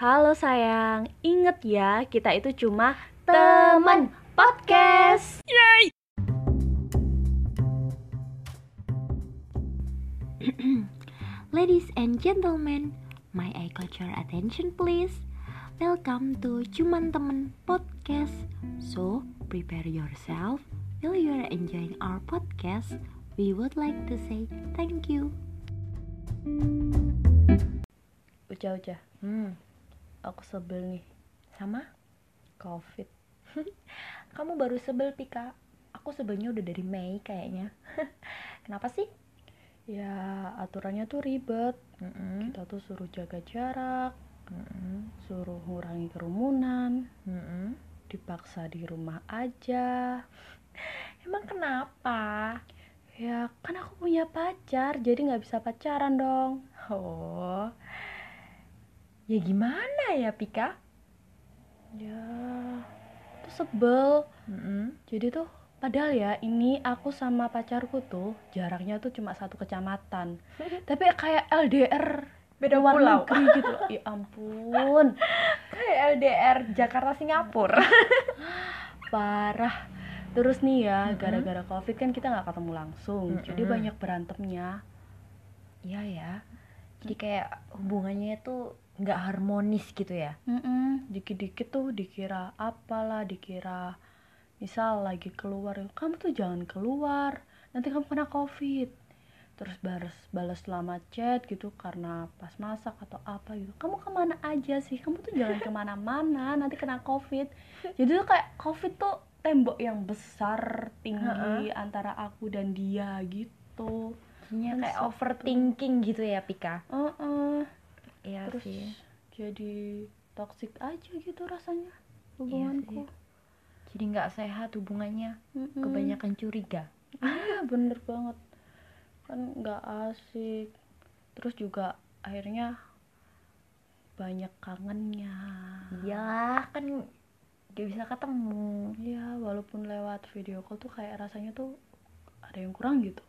Halo sayang, inget ya kita itu cuma teman podcast. Ladies and gentlemen, my I got your attention please. Welcome to Cuman Temen Podcast. So, prepare yourself while you are enjoying our podcast. We would like to say thank you. Ucah-ucah, Hmm, aku sebel nih sama? covid. Kamu baru sebel Pika. Aku sebelnya udah dari Mei kayaknya. Kenapa sih? Ya aturannya tuh ribet. Mm-mm. Kita tuh suruh jaga jarak, Mm-mm. suruh ngurangi kerumunan, Mm-mm. dipaksa di rumah aja. Emang kenapa? Ya kan aku punya pacar, jadi nggak bisa pacaran dong. Oh, ya gimana ya Pika? Ya, tuh sebel. Mm-mm. Jadi tuh padahal ya ini aku sama pacarku tuh jaraknya tuh cuma satu kecamatan. Tapi kayak LDR Beda luar pulau. negeri gitu loh. Ya ampun, Kayak LDR Jakarta Singapura. parah. Terus nih ya, Mm-mm. gara-gara covid kan kita nggak ketemu langsung, jadi Mm-mm. banyak berantemnya. Iya ya. Jadi kayak hubungannya itu nggak harmonis gitu ya. Mm-mm, Dikit-dikit tuh dikira apalah, dikira misal lagi keluar, kamu tuh jangan keluar, nanti kamu kena covid. Terus balas balas lama chat gitu karena pas masak atau apa gitu. Kamu ke mana aja sih? Kamu tuh jangan ke mana-mana, nanti kena covid. Jadi tuh kayak covid tuh tembok yang besar tinggi antara aku dan dia gitu. Kan kayak overthinking gitu ya Pika. Heeh. Iya Terus sih. jadi toxic aja gitu rasanya Iya hubunganku. Jadi nggak sehat hubungannya. Mm-mm. Kebanyakan curiga. Iya bener banget kan nggak asik terus juga akhirnya banyak kangennya Iya kan gak bisa ketemu. Iya walaupun lewat video call tuh kayak rasanya tuh ada yang kurang gitu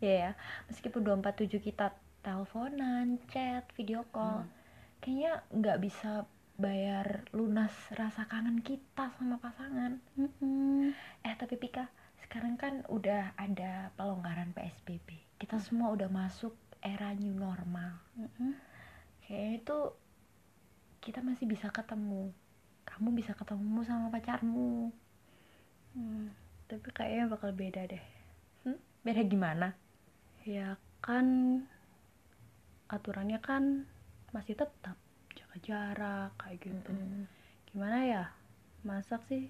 Iya ya. Meskipun 247 kita teleponan, chat, video call, Hmm. kayaknya nggak bisa bayar lunas rasa kangen kita sama pasangan. Mm-mm. Eh tapi Pika, sekarang kan udah ada pelonggaran PSBB. Kita semua udah masuk era new normal. Mm-mm. Kayaknya itu kita masih bisa ketemu. Kamu bisa ketemu sama pacarmu. Hmm, tapi kayaknya bakal beda deh Hmm? Beda gimana? ya kan aturannya kan masih tetap jaga jarak kayak gitu Mm-mm. gimana ya masak sih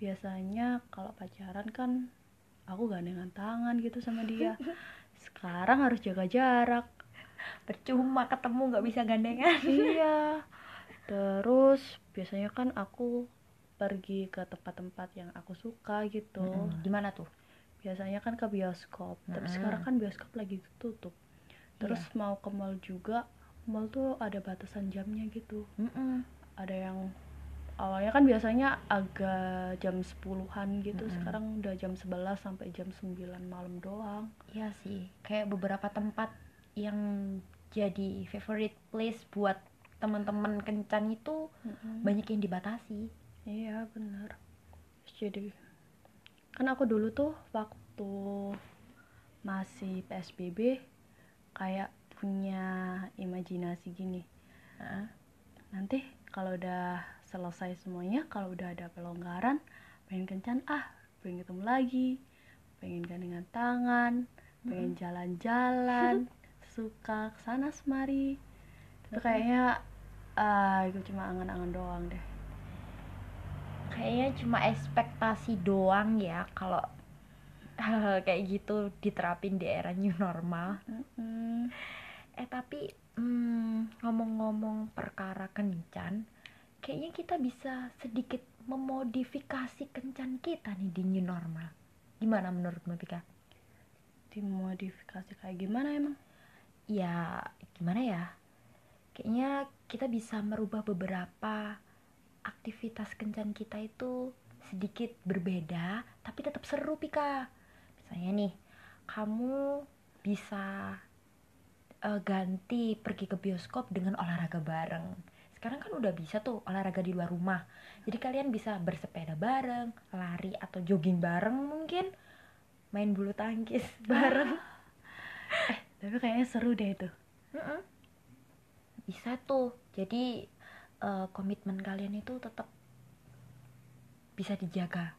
biasanya kalau pacaran kan aku gandengan tangan gitu sama dia sekarang harus jaga jarak Percuma ketemu nggak bisa gandengan. iya terus biasanya kan aku pergi ke tempat-tempat yang aku suka gitu Mm-mm. Gimana tuh? biasanya kan ke bioskop tapi Mm-mm. sekarang kan bioskop lagi tutup terus mau ke mall juga mall tuh ada batasan jamnya gitu Mm-mm. ada yang awalnya kan biasanya agak jam 10-an gitu Mm-mm. sekarang udah jam 11 sampai jam 9 malam doang Iya sih, kayak beberapa tempat yang jadi favorite place buat teman-teman kencan itu banyak yang dibatasi. iya bener jadi kan aku dulu tuh waktu masih PSBB kayak punya imajinasi gini. Nanti kalau udah selesai semuanya kalau udah ada pelonggaran pengen kencan ah pengen ketemu lagi pengen gandengan tangan pengen jalan-jalan suka ke sana semari. Tapi kayaknya ah itu cuma angan-angan doang deh. Kayaknya cuma ekspektasi doang ya kalau hal kayak gitu diterapin di era new normal. Mm-mm. Eh tapi hmm, ngomong-ngomong perkara kencan, kayaknya kita bisa sedikit memodifikasi kencan kita nih di new normal. Gimana menurutmu Pika? dimodifikasi kayak gimana emang ya gimana ya kayaknya kita bisa merubah beberapa aktivitas kencan kita itu sedikit berbeda tapi tetap seru Pika misalnya nih kamu bisa eh, ganti pergi ke bioskop dengan olahraga bareng. Sekarang kan udah bisa tuh olahraga di luar rumah. Jadi kalian bisa bersepeda bareng lari atau jogging bareng mungkin main bulu tangkis bareng. Eh tapi kayaknya seru deh itu. Mm-mm. bisa tuh. Jadi eh, komitmen kalian itu tetap bisa dijaga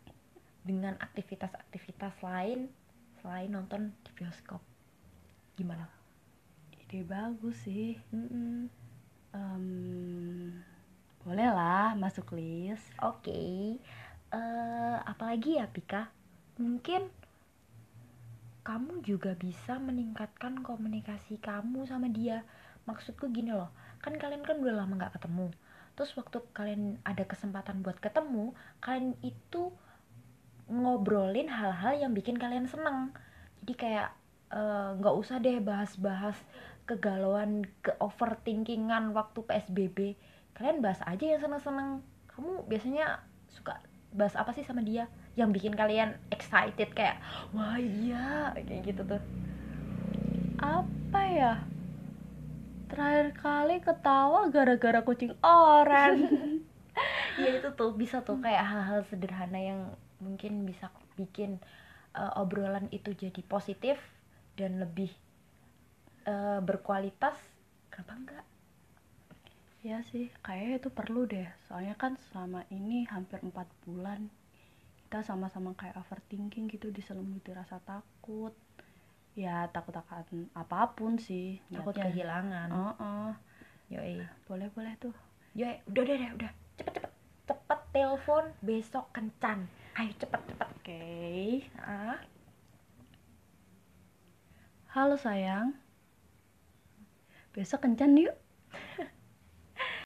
dengan aktivitas-aktivitas lain selain nonton di bioskop gimana ide bagus sih Mm-mm. Em, boleh lah masuk list Oke, eh apalagi ya Pika? Mungkin kamu juga bisa meningkatkan komunikasi kamu sama dia. Maksudku gini loh, kan kalian kan udah lama nggak ketemu. Terus waktu kalian ada kesempatan buat ketemu, kalian itu ngobrolin hal-hal yang bikin kalian seneng. Jadi kayak eh, nggak usah deh bahas-bahas kegalauan, ke overthinkingan waktu PSBB kalian bahas aja yang seneng-seneng. Kamu biasanya suka bahas apa sih sama dia yang bikin kalian excited? Kayak wah iya kayak gitu tuh. Apa ya? Terakhir kali ketawa gara-gara kucing oren. Ya itu tuh bisa tuh kayak hal-hal sederhana yang mungkin bisa bikin uh, obrolan itu jadi positif dan lebih uh, berkualitas kenapa enggak? Ya sih kayaknya itu perlu deh. Soalnya kan selama ini hampir empat bulan kita sama-sama kayak overthinking gitu diselimuti rasa takut. Ya takut akan apa pun sih takut niatnya. kehilangan. Oh, oh. yoi. Boleh boleh tuh. Yoi udah udah udah udah. Cepet cepet. Cepet telepon besok kencan ayo cepet cepet. Oke ah. Halo sayang. Besok kencan yuk